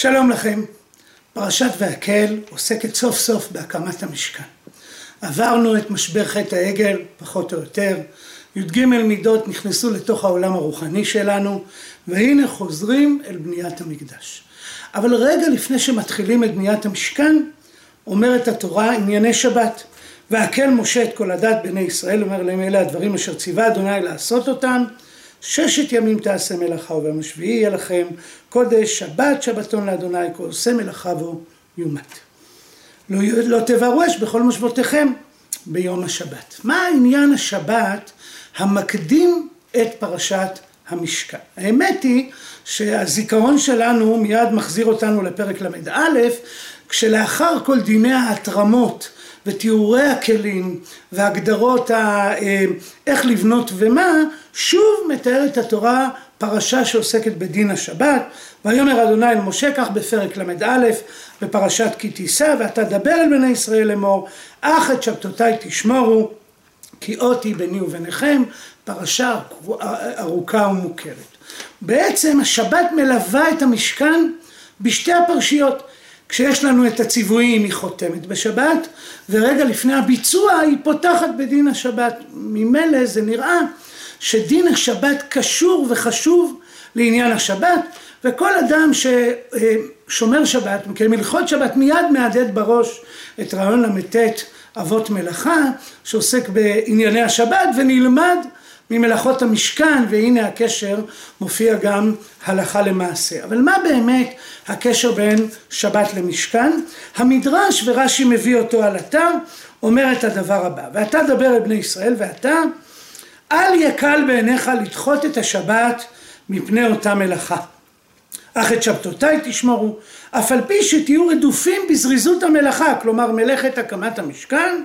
שלום לכם, פרשת והקהל עוסקת סוף סוף בהקמת המשכן. עברנו את משבר חטא העגל, פחות או יותר, י"ג מידות נכנסו לתוך העולם הרוחני שלנו, והנה חוזרים אל בניית המקדש. אבל רגע לפני שמתחילים את בניית המשכן, אומרת התורה ענייני שבת. והקל משה את כל הדת בני ישראל, אומר להם אלה הדברים אשר ציווה אדוני לעשות אותם, ששת ימים תעשה מלאכה וביום השביעי יהיה לכם קודש, שבת שבתון לאדוני, כל עושה מלאכה בו יומת. לא, לא תבערו אש בכל מושבותיכם ביום השבת. מה עניין השבת המקדים את פרשת המשכן? האמת היא שהזיכרון שלנו מיד מחזיר אותנו לפרק ל"א, כשלאחר כל דיני ההתרמות ותיאורי הכלים והגדרות ה, אה, איך לבנות ומה, שוב מתארת התורה פרשה שעוסקת בדין השבת. ויאמר אדוני אל משה כך בפרק ל"א בפרשת כי תישא ואתה דבר אל בני ישראל לאמור אך את שבתותיי תשמורו כי אותי ביני וביניכם פרשה ארוכה ומוכרת. בעצם השבת מלווה את המשכן בשתי הפרשיות כשיש לנו את הציוויים היא חותמת בשבת ורגע לפני הביצוע היא פותחת בדין השבת. ממילא זה נראה שדין השבת קשור וחשוב לעניין השבת וכל אדם ששומר שבת, מקיים הלכות שבת מיד מהדהד בראש את רעיון ל"ט אבות מלאכה שעוסק בענייני השבת ונלמד ממלאכות המשכן והנה הקשר מופיע גם הלכה למעשה. אבל מה באמת הקשר בין שבת למשכן? המדרש ורש"י מביא אותו על אתר אומר את הדבר הבא ואתה דבר אל בני ישראל ואתה אל יקל בעיניך לדחות את השבת מפני אותה מלאכה אך את שבתותיי תשמרו אף על פי שתהיו רדופים בזריזות המלאכה כלומר מלאכת הקמת המשכן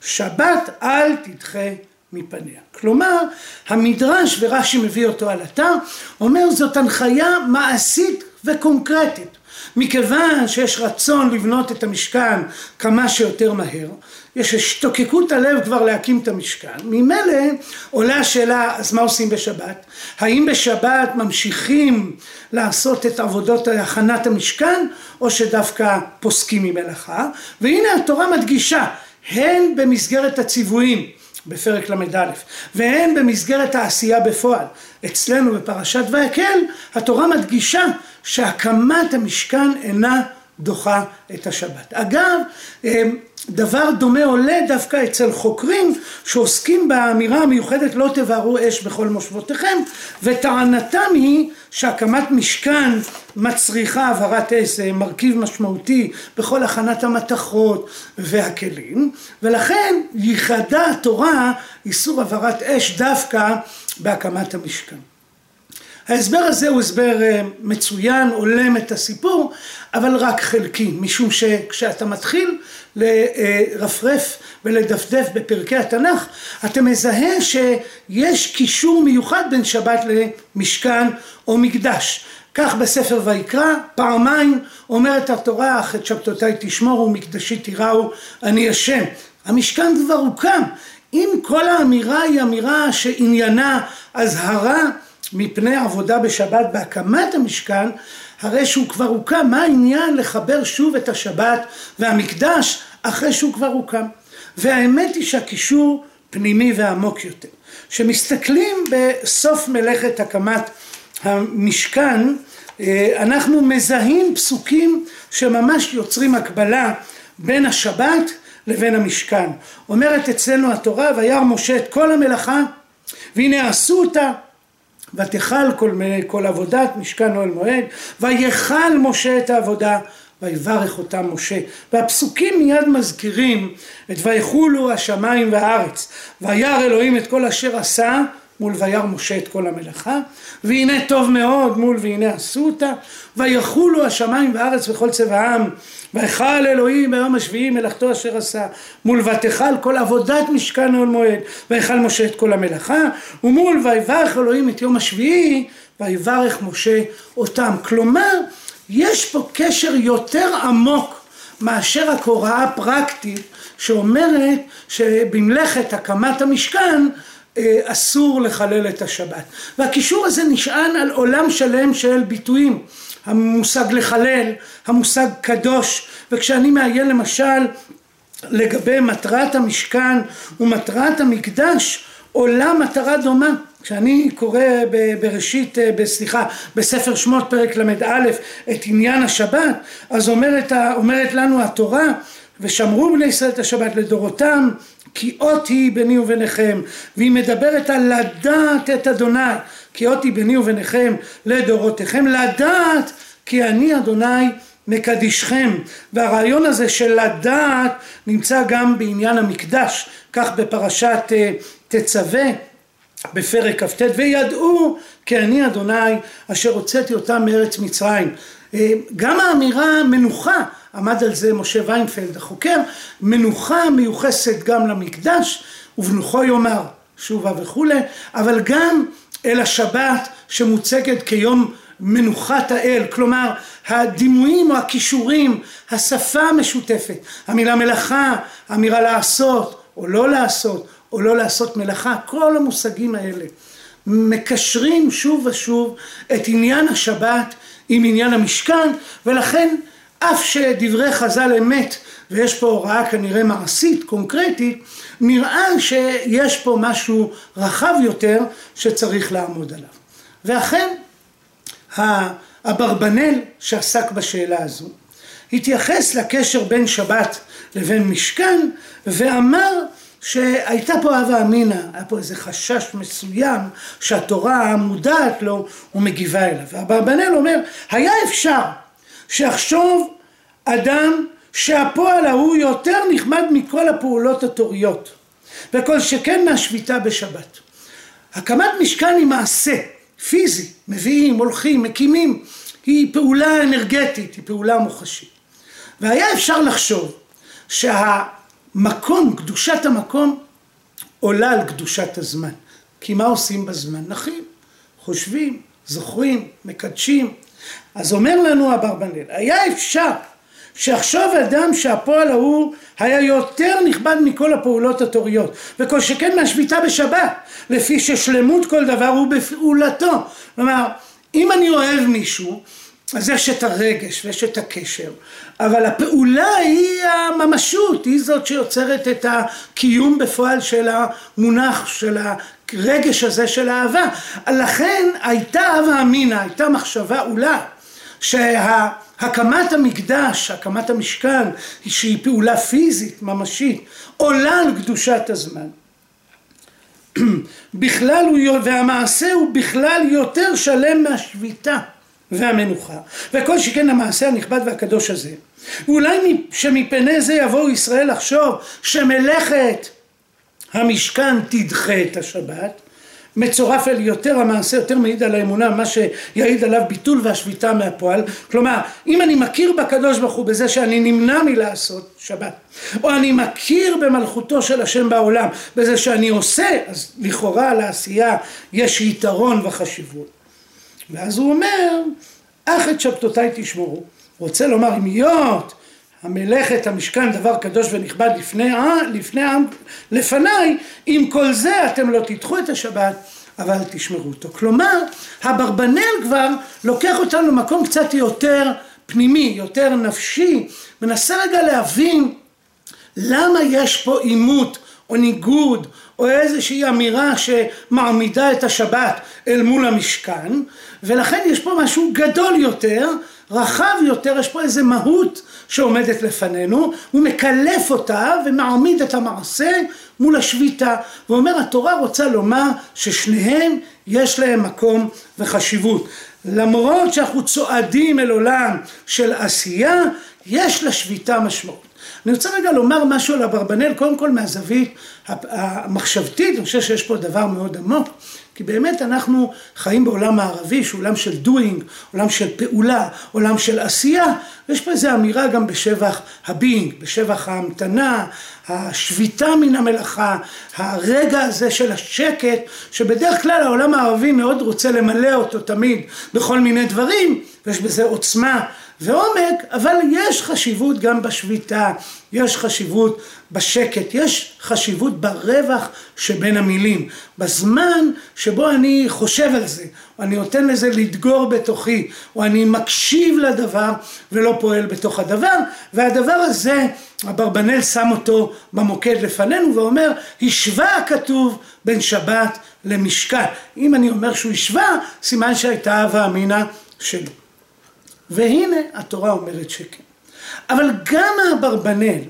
שבת אל תדחה מפניה. כלומר, המדרש, ורש"י מביא אותו על אתר, אומר זאת הנחיה מעשית וקונקרטית. מכיוון שיש רצון לבנות את המשכן כמה שיותר מהר, יש השתוקקות הלב כבר להקים את המשכן, ממילא עולה השאלה אז מה עושים בשבת? האם בשבת ממשיכים לעשות את עבודות הכנת המשכן או שדווקא פוסקים ממלאכה? והנה התורה מדגישה הן במסגרת הציוויים בפרק ל"א, והן במסגרת העשייה בפועל. אצלנו בפרשת ויקל, התורה מדגישה שהקמת המשכן אינה דוחה את השבת. אגב, אה, דבר דומה עולה דווקא אצל חוקרים שעוסקים באמירה המיוחדת לא תבערו אש בכל מושבותיכם וטענתם היא שהקמת משכן מצריכה העברת אש זה מרכיב משמעותי בכל הכנת המתכות והכלים ולכן ייחדה התורה איסור העברת אש דווקא בהקמת המשכן ההסבר הזה הוא הסבר אה, מצוין, הולם את הסיפור, אבל רק חלקי, משום שכשאתה מתחיל לרפרף ולדפדף בפרקי התנ"ך, אתה מזהה שיש קישור מיוחד בין שבת למשכן או מקדש. כך בספר ויקרא, פעמיים אומרת התורה, אך את שבתותיי תשמורו ומקדשי תיראו, אני השם. המשכן כבר הוקם. אם כל האמירה היא אמירה שעניינה אזהרה מפני עבודה בשבת בהקמת המשכן, הרי שהוא כבר הוקם, מה העניין לחבר שוב את השבת והמקדש אחרי שהוא כבר הוקם? והאמת היא שהקישור פנימי ועמוק יותר. כשמסתכלים בסוף מלאכת הקמת המשכן, אה, אנחנו מזהים פסוקים שממש יוצרים הקבלה בין השבת לבין המשכן. אומרת אצלנו התורה, וירא משה את כל המלאכה, והנה עשו אותה ותכל כל, כל עבודת משכן אוהל מועד, ויכל משה את העבודה, ויברך אותם משה. והפסוקים מיד מזכירים את ויכולו השמיים והארץ, וירא אלוהים את כל אשר עשה מול וירא משה את כל המלאכה, והנה טוב מאוד מול והנה עשו אותה, ויחולו השמיים והארץ וכל צבעם, ויכל אלוהים ביום השביעי מלאכתו אשר עשה, מול ותכל כל עבודת משכן אוהל מועד, ויכל משה את כל המלאכה, ומול ויברך אלוהים את יום השביעי, ויברך משה אותם. כלומר, יש פה קשר יותר עמוק מאשר רק הוראה פרקטית שאומרת שבמלאכת הקמת המשכן אסור לחלל את השבת. והקישור הזה נשען על עולם שלם של ביטויים. המושג לחלל, המושג קדוש, וכשאני מעיין למשל לגבי מטרת המשכן ומטרת המקדש, עולה מטרה דומה. כשאני קורא בראשית, סליחה, בספר שמות פרק ל"א את עניין השבת, אז אומרת, אומרת לנו התורה, ושמרו בני ישראל את השבת לדורותם, כי אות היא ביני וביניכם, והיא מדברת על לדעת את אדוני, כי אות היא ביני וביניכם לדורותיכם, לדעת כי אני אדוני מקדישכם, והרעיון הזה של לדעת נמצא גם בעניין המקדש, כך בפרשת תצווה בפרק כ"ט, וידעו כי אני אדוני אשר הוצאתי אותם מארץ מצרים. גם האמירה מנוחה, עמד על זה משה ויינפלד החוקר, מנוחה מיוחסת גם למקדש, ובנוחו יאמר שובה וכולי, אבל גם אל השבת שמוצגת כיום מנוחת האל, כלומר הדימויים או הכישורים, השפה המשותפת, המילה מלאכה, האמירה לעשות או לא לעשות, או לא לעשות מלאכה, כל המושגים האלה מקשרים שוב ושוב את עניין השבת עם עניין המשכן, ולכן אף שדברי חז"ל אמת, ויש פה הוראה כנראה מעשית, קונקרטית, נראה שיש פה משהו רחב יותר שצריך לעמוד עליו. ואכן, אברבנאל שעסק בשאלה הזו, התייחס לקשר בין שבת לבין משכן, ואמר שהייתה פה הווה אמינא, היה פה איזה חשש מסוים שהתורה מודעת לו ומגיבה אליו. ואברבנאל אומר, היה אפשר שיחשוב אדם שהפועל ההוא יותר נחמד מכל הפעולות התוריות, וכל שכן מהשביתה בשבת. הקמת משכן היא מעשה פיזי, מביאים, הולכים, מקימים, היא פעולה אנרגטית, היא פעולה מוחשית. והיה אפשר לחשוב שה... מקום, קדושת המקום עולה על קדושת הזמן. כי מה עושים בזמן? נחים, חושבים, זוכרים, מקדשים. אז אומר לנו אברבנאל, היה אפשר שיחשוב אדם שהפועל ההוא היה יותר נכבד מכל הפעולות התוריות וכל שכן מהשביתה בשבת לפי ששלמות כל דבר הוא בפעולתו. כלומר אם אני אוהב מישהו אז יש את הרגש ויש את הקשר, אבל הפעולה היא הממשות, היא זאת שיוצרת את הקיום בפועל של המונח, של הרגש הזה של האהבה. לכן הייתה אהבה אמינא, הייתה מחשבה אולי, שהקמת המקדש, הקמת המשכן, שהיא פעולה פיזית, ממשית, עולה על קדושת הזמן. בכלל הוא, והמעשה הוא בכלל יותר שלם מהשביתה. והמנוחה, וכל שכן המעשה הנכבד והקדוש הזה. ואולי שמפני זה יבואו ישראל לחשוב שמלאכת המשכן תדחה את השבת, מצורף אל יותר המעשה, יותר מעיד על האמונה, מה שיעיד עליו ביטול והשביתה מהפועל. כלומר, אם אני מכיר בקדוש ברוך הוא בזה שאני נמנע מלעשות שבת, או אני מכיר במלכותו של השם בעולם בזה שאני עושה, אז לכאורה לעשייה יש יתרון וחשיבות. ואז הוא אומר, אך את שבתותיי תשמורו. רוצה לומר, אם היות המלאכת המשכן דבר קדוש ונכבד לפני, לפני העם, לפניי, עם כל זה אתם לא תדחו את השבת, אבל תשמרו אותו. כלומר, אברבנאל כבר לוקח אותנו למקום קצת יותר פנימי, יותר נפשי, מנסה רגע להבין למה יש פה עימות או ניגוד או איזושהי אמירה שמעמידה את השבת אל מול המשכן ולכן יש פה משהו גדול יותר, רחב יותר, יש פה איזה מהות שעומדת לפנינו, הוא מקלף אותה ומעמיד את המעשה מול השביתה ואומר התורה רוצה לומר ששניהם יש להם מקום וחשיבות. למרות שאנחנו צועדים אל עולם של עשייה יש לשביתה משמעות. אני רוצה רגע לומר משהו על אברבנאל, קודם כל מהזווית המחשבתית, אני חושב שיש פה דבר מאוד עמוק, כי באמת אנחנו חיים בעולם הערבי, שהוא עולם של doing, עולם של פעולה, עולם של עשייה, ויש פה איזו אמירה גם בשבח הבינג, בשבח ההמתנה, השביתה מן המלאכה, הרגע הזה של השקט, שבדרך כלל העולם הערבי מאוד רוצה למלא אותו תמיד בכל מיני דברים, ויש בזה עוצמה ועומק, אבל יש חשיבות גם בשביתה, יש חשיבות בשקט, יש חשיבות ברווח שבין המילים, בזמן שבו אני חושב על זה, או אני נותן לזה לדגור בתוכי, או אני מקשיב לדבר ולא פועל בתוך הדבר, והדבר הזה, אברבנאל שם אותו במוקד לפנינו ואומר, השווה הכתוב בין שבת למשכן. אם אני אומר שהוא השווה, סימן שהייתה הווה אמינא שלו. והנה התורה אומרת שכן. אבל גם האברבנאל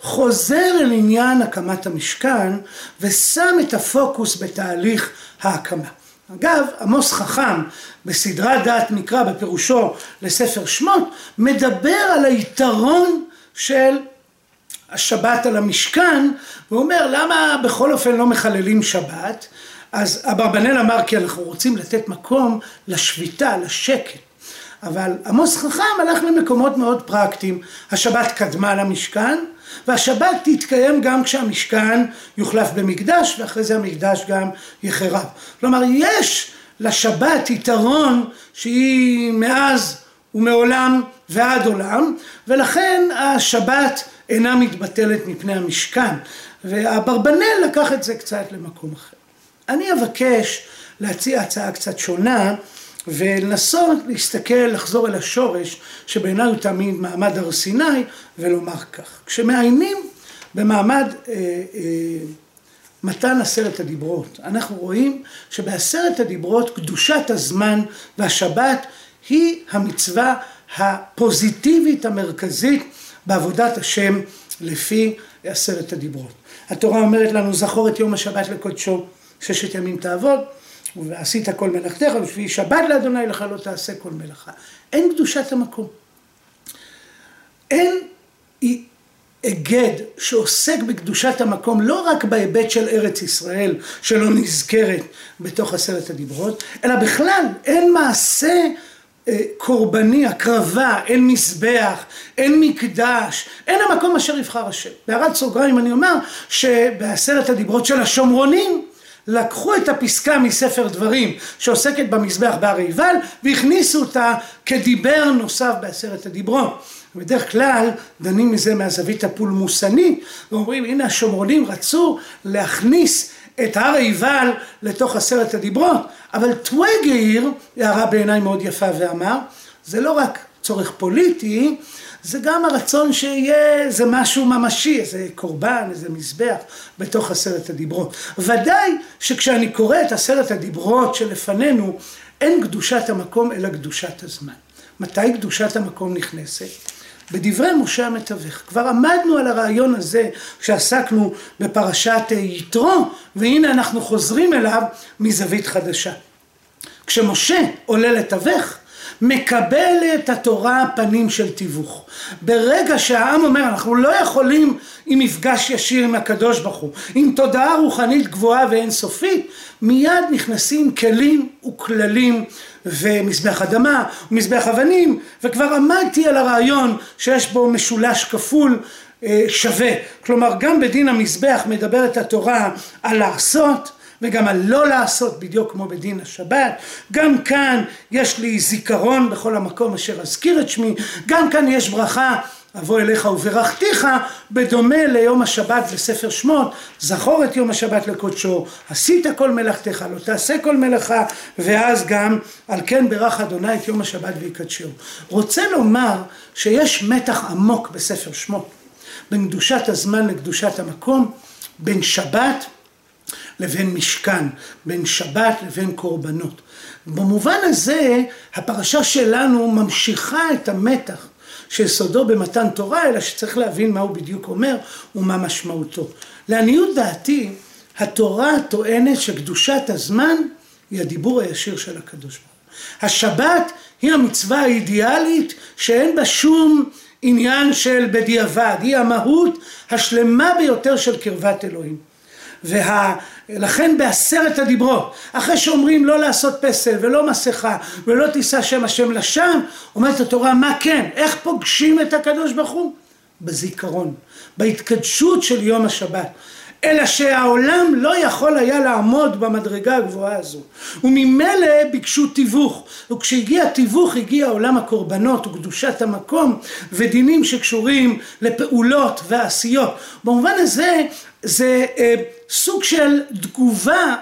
חוזר אל עניין הקמת המשכן ושם את הפוקוס בתהליך ההקמה. אגב, עמוס חכם בסדרת דעת מקרא בפירושו לספר שמות מדבר על היתרון של השבת על המשכן ואומר למה בכל אופן לא מחללים שבת? אז אברבנאל אמר כי אנחנו רוצים לתת מקום לשביתה, לשקט. אבל עמוס חכם הלך למקומות מאוד פרקטיים. השבת קדמה למשכן והשבת תתקיים גם כשהמשכן יוחלף במקדש ואחרי זה המקדש גם יחרב. כלומר יש לשבת יתרון שהיא מאז ומעולם ועד עולם ולכן השבת אינה מתבטלת מפני המשכן ואברבנאל לקח את זה קצת למקום אחר. אני אבקש להציע הצעה קצת שונה ולנסות להסתכל, לחזור אל השורש שבעיניי הוא תמיד מעמד הר סיני ולומר כך. כשמעיינים במעמד אה, אה, מתן עשרת הדיברות, אנחנו רואים שבעשרת הדיברות קדושת הזמן והשבת היא המצווה הפוזיטיבית המרכזית בעבודת השם לפי עשרת הדיברות. התורה אומרת לנו זכור את יום השבת לקודשו, ששת ימים תעבוד ועשית כל מלאכתך, ושביעי שבת לאדוני לך לא תעשה כל מלאכה. אין קדושת המקום. אין היגד שעוסק בקדושת המקום לא רק בהיבט של ארץ ישראל שלא נזכרת בתוך עשרת הדיברות, אלא בכלל אין מעשה אה, קורבני, הקרבה, אין מזבח, אין מקדש, אין המקום אשר יבחר השם. בהערת סוגריים אני אומר שבעשרת הדיברות של השומרונים לקחו את הפסקה מספר דברים שעוסקת במזבח בהר עיבל והכניסו אותה כדיבר נוסף בעשרת הדיברות. בדרך כלל דנים מזה מהזווית הפולמוסנית ואומרים הנה השומרונים רצו להכניס את הר עיבל לתוך עשרת הדיברות אבל טוויג העיר הערה בעיניי מאוד יפה ואמר זה לא רק צורך פוליטי זה גם הרצון שיהיה איזה משהו ממשי, איזה קורבן, איזה מזבח בתוך עשרת הדיברות. ודאי שכשאני קורא את עשרת הדיברות שלפנינו, אין קדושת המקום אלא קדושת הזמן. מתי קדושת המקום נכנסת? בדברי משה המתווך. כבר עמדנו על הרעיון הזה כשעסקנו בפרשת יתרו, והנה אנחנו חוזרים אליו מזווית חדשה. כשמשה עולה לתווך, מקבל את התורה פנים של תיווך. ברגע שהעם אומר אנחנו לא יכולים עם מפגש ישיר עם הקדוש ברוך הוא, עם תודעה רוחנית גבוהה ואינסופית, מיד נכנסים כלים וכללים ומזבח אדמה ומזבח אבנים וכבר עמדתי על הרעיון שיש בו משולש כפול אה, שווה. כלומר גם בדין המזבח מדברת התורה על לעשות וגם על לא לעשות בדיוק כמו בדין השבת. גם כאן יש לי זיכרון בכל המקום אשר אזכיר את שמי. גם כאן יש ברכה אבוא אליך וברכתיך בדומה ליום השבת בספר שמות זכור את יום השבת לקודשו עשית כל מלאכתך לא תעשה כל מלאכה ואז גם על כן ברך אדוני את יום השבת ויקדשו רוצה לומר שיש מתח עמוק בספר שמות בין קדושת הזמן לקדושת המקום בין שבת לבין משכן, בין שבת לבין קורבנות. במובן הזה הפרשה שלנו ממשיכה את המתח שיסודו במתן תורה, אלא שצריך להבין מה הוא בדיוק אומר ומה משמעותו. לעניות דעתי, התורה טוענת שקדושת הזמן היא הדיבור הישיר של הקדוש ברוך הוא. השבת היא המצווה האידיאלית שאין בה שום עניין של בדיעבד, היא המהות השלמה ביותר של קרבת אלוהים. ולכן בעשרת הדיברות, אחרי שאומרים לא לעשות פסל ולא מסכה ולא תישא שם השם לשם, אומרת התורה מה כן, איך פוגשים את הקדוש ברוך הוא? בזיכרון, בהתקדשות של יום השבת. אלא שהעולם לא יכול היה לעמוד במדרגה הגבוהה הזו. וממילא ביקשו תיווך, וכשהגיע תיווך הגיע עולם הקורבנות וקדושת המקום ודינים שקשורים לפעולות ועשיות. במובן הזה זה אה, סוג של תגובה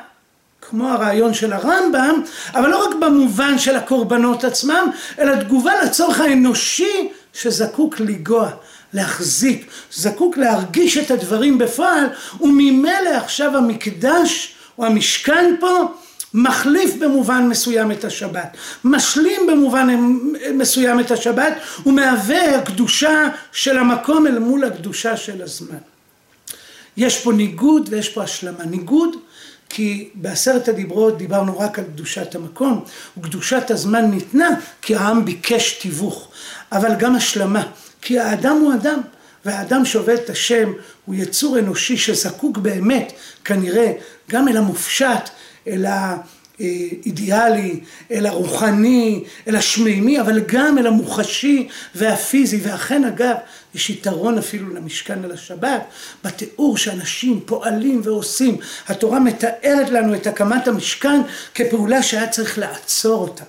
כמו הרעיון של הרמב"ם, אבל לא רק במובן של הקורבנות עצמם, אלא תגובה לצורך האנושי שזקוק לגוע, להחזיק, זקוק להרגיש את הדברים בפועל, וממילא עכשיו המקדש או המשכן פה מחליף במובן מסוים את השבת, משלים במובן מסוים את השבת, ומהווה הקדושה של המקום אל מול הקדושה של הזמן. יש פה ניגוד ויש פה השלמה. ניגוד כי בעשרת הדיברות דיברנו רק על קדושת המקום, וקדושת הזמן ניתנה כי העם ביקש תיווך, אבל גם השלמה, כי האדם הוא אדם, והאדם שעובד את השם הוא יצור אנושי שזקוק באמת, כנראה, גם אל המופשט, אל האידיאלי, אל הרוחני, אל השמימי, אבל גם אל המוחשי והפיזי, ואכן אגב, יש יתרון אפילו למשכן על השבת, בתיאור שאנשים פועלים ועושים. התורה מתארת לנו את הקמת המשכן כפעולה שהיה צריך לעצור אותה,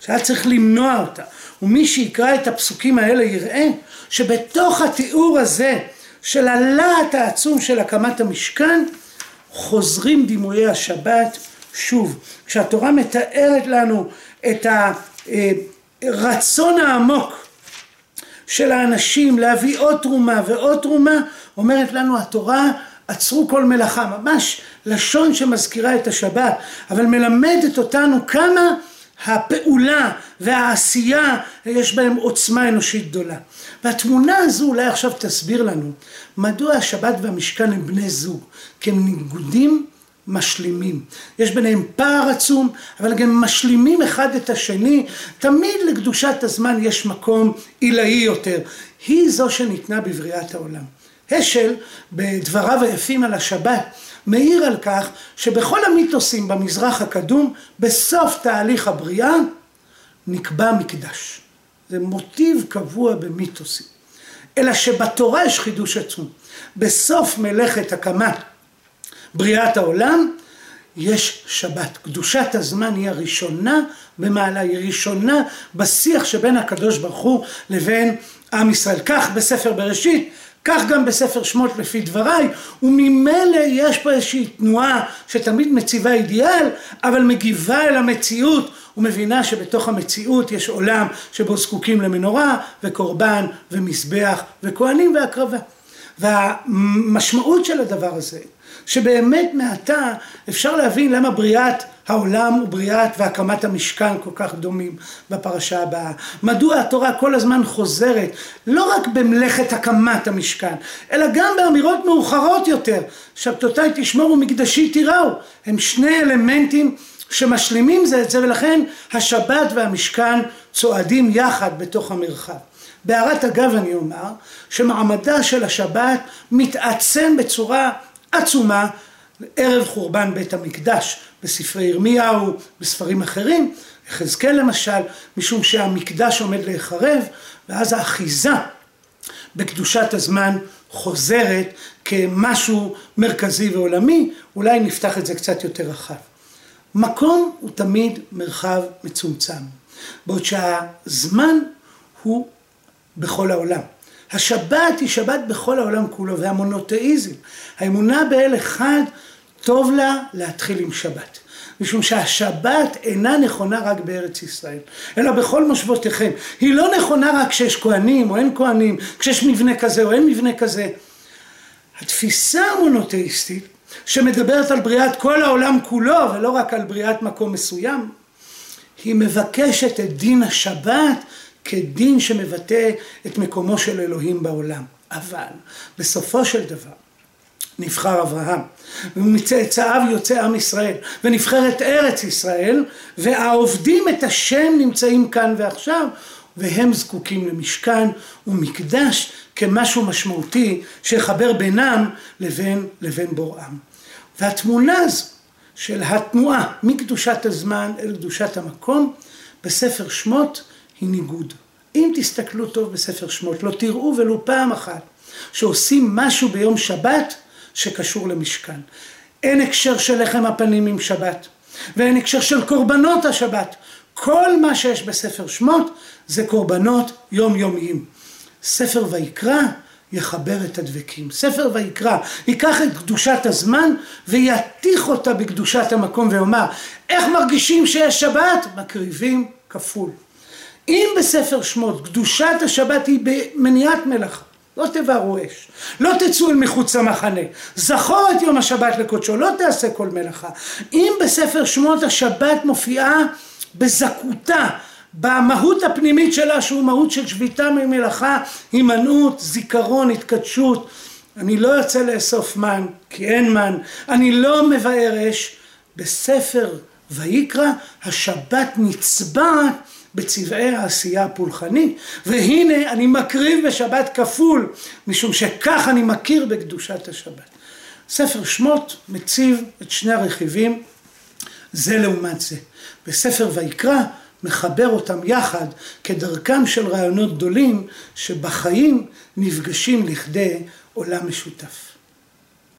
שהיה צריך למנוע אותה. ומי שיקרא את הפסוקים האלה יראה שבתוך התיאור הזה של הלהט העצום של הקמת המשכן, חוזרים דימויי השבת שוב. כשהתורה מתארת לנו את הרצון העמוק של האנשים להביא עוד תרומה ועוד תרומה, אומרת לנו התורה עצרו כל מלאכה, ממש לשון שמזכירה את השבת, אבל מלמדת אותנו כמה הפעולה והעשייה יש בהם עוצמה אנושית גדולה. והתמונה הזו אולי עכשיו תסביר לנו מדוע השבת והמשכן הם בני זוג, כי הם ניגודים משלימים. יש ביניהם פער עצום, אבל גם משלימים אחד את השני. תמיד לקדושת הזמן יש מקום עילאי יותר. היא זו שניתנה בבריאת העולם. השל, בדבריו היפים על השבת, מעיר על כך שבכל המיתוסים במזרח הקדום, בסוף תהליך הבריאה, נקבע מקדש. זה מוטיב קבוע במיתוסים. אלא שבתורה יש חידוש עצום. בסוף מלאכת הקמת בריאת העולם, יש שבת. קדושת הזמן היא הראשונה במעלה, היא ראשונה בשיח שבין הקדוש ברוך הוא לבין עם ישראל. כך בספר בראשית, כך גם בספר שמות לפי דבריי, וממילא יש פה איזושהי תנועה שתמיד מציבה אידיאל, אבל מגיבה אל המציאות ומבינה שבתוך המציאות יש עולם שבו זקוקים למנורה וקורבן ומזבח וכהנים והקרבה. והמשמעות של הדבר הזה שבאמת מעתה אפשר להבין למה בריאת העולם ובריאת והקמת המשכן כל כך דומים בפרשה הבאה. מדוע התורה כל הזמן חוזרת לא רק במלאכת הקמת המשכן, אלא גם באמירות מאוחרות יותר, שבתותיי תשמור ומקדשי תיראו, הם שני אלמנטים שמשלימים זה את זה ולכן השבת והמשכן צועדים יחד בתוך המרחב. בהערת אגב אני אומר שמעמדה של השבת מתעצם בצורה עצומה ערב חורבן בית המקדש בספרי ירמיהו, בספרים אחרים, יחזקאל למשל, משום שהמקדש עומד להיחרב, ואז האחיזה בקדושת הזמן חוזרת כמשהו מרכזי ועולמי, אולי נפתח את זה קצת יותר רחב. מקום הוא תמיד מרחב מצומצם, בעוד שהזמן הוא בכל העולם. השבת היא שבת בכל העולם כולו, והמונותאיזם, האמונה באל אחד, טוב לה להתחיל עם שבת. משום שהשבת אינה נכונה רק בארץ ישראל, אלא בכל מושבותיכם. היא לא נכונה רק כשיש כהנים או אין כהנים, כשיש מבנה כזה או אין מבנה כזה. התפיסה המונותאיסטית, שמדברת על בריאת כל העולם כולו, ולא רק על בריאת מקום מסוים, היא מבקשת את דין השבת כדין שמבטא את מקומו של אלוהים בעולם. אבל בסופו של דבר נבחר אברהם, ומצאצאיו יוצא עם ישראל, ונבחרת ארץ ישראל, והעובדים את השם נמצאים כאן ועכשיו, והם זקוקים למשכן ומקדש כמשהו משמעותי שיחבר בינם לבין, לבין בוראם. והתמונה הזו של התנועה מקדושת הזמן אל קדושת המקום בספר שמות היא ניגוד. אם תסתכלו טוב בספר שמות, לא תראו ולו פעם אחת שעושים משהו ביום שבת שקשור למשכן. אין הקשר של לחם הפנים עם שבת, ואין הקשר של קורבנות השבת. כל מה שיש בספר שמות זה קורבנות יומיומיים. ספר ויקרא יחבר את הדבקים. ספר ויקרא ייקח את קדושת הזמן ויתיך אותה בקדושת המקום ויאמר איך מרגישים שיש שבת? מקריבים כפול. אם בספר שמות קדושת השבת היא במניעת מלאכה, לא תבערו אש, לא תצאו אל מחוץ למחנה, זכור את יום השבת לקודשו, לא תעשה כל מלאכה. אם בספר שמות השבת מופיעה בזכותה, במהות הפנימית שלה שהוא מהות של שביתה ממלאכה, הימנעות, זיכרון, התקדשות, אני לא יוצא לאסוף מן כי אין מן, אני לא מבאר אש, בספר ויקרא השבת נצבעת בצבעי העשייה הפולחנית והנה אני מקריב בשבת כפול משום שכך אני מכיר בקדושת השבת. ספר שמות מציב את שני הרכיבים זה לעומת זה. בספר ויקרא מחבר אותם יחד כדרכם של רעיונות גדולים שבחיים נפגשים לכדי עולם משותף.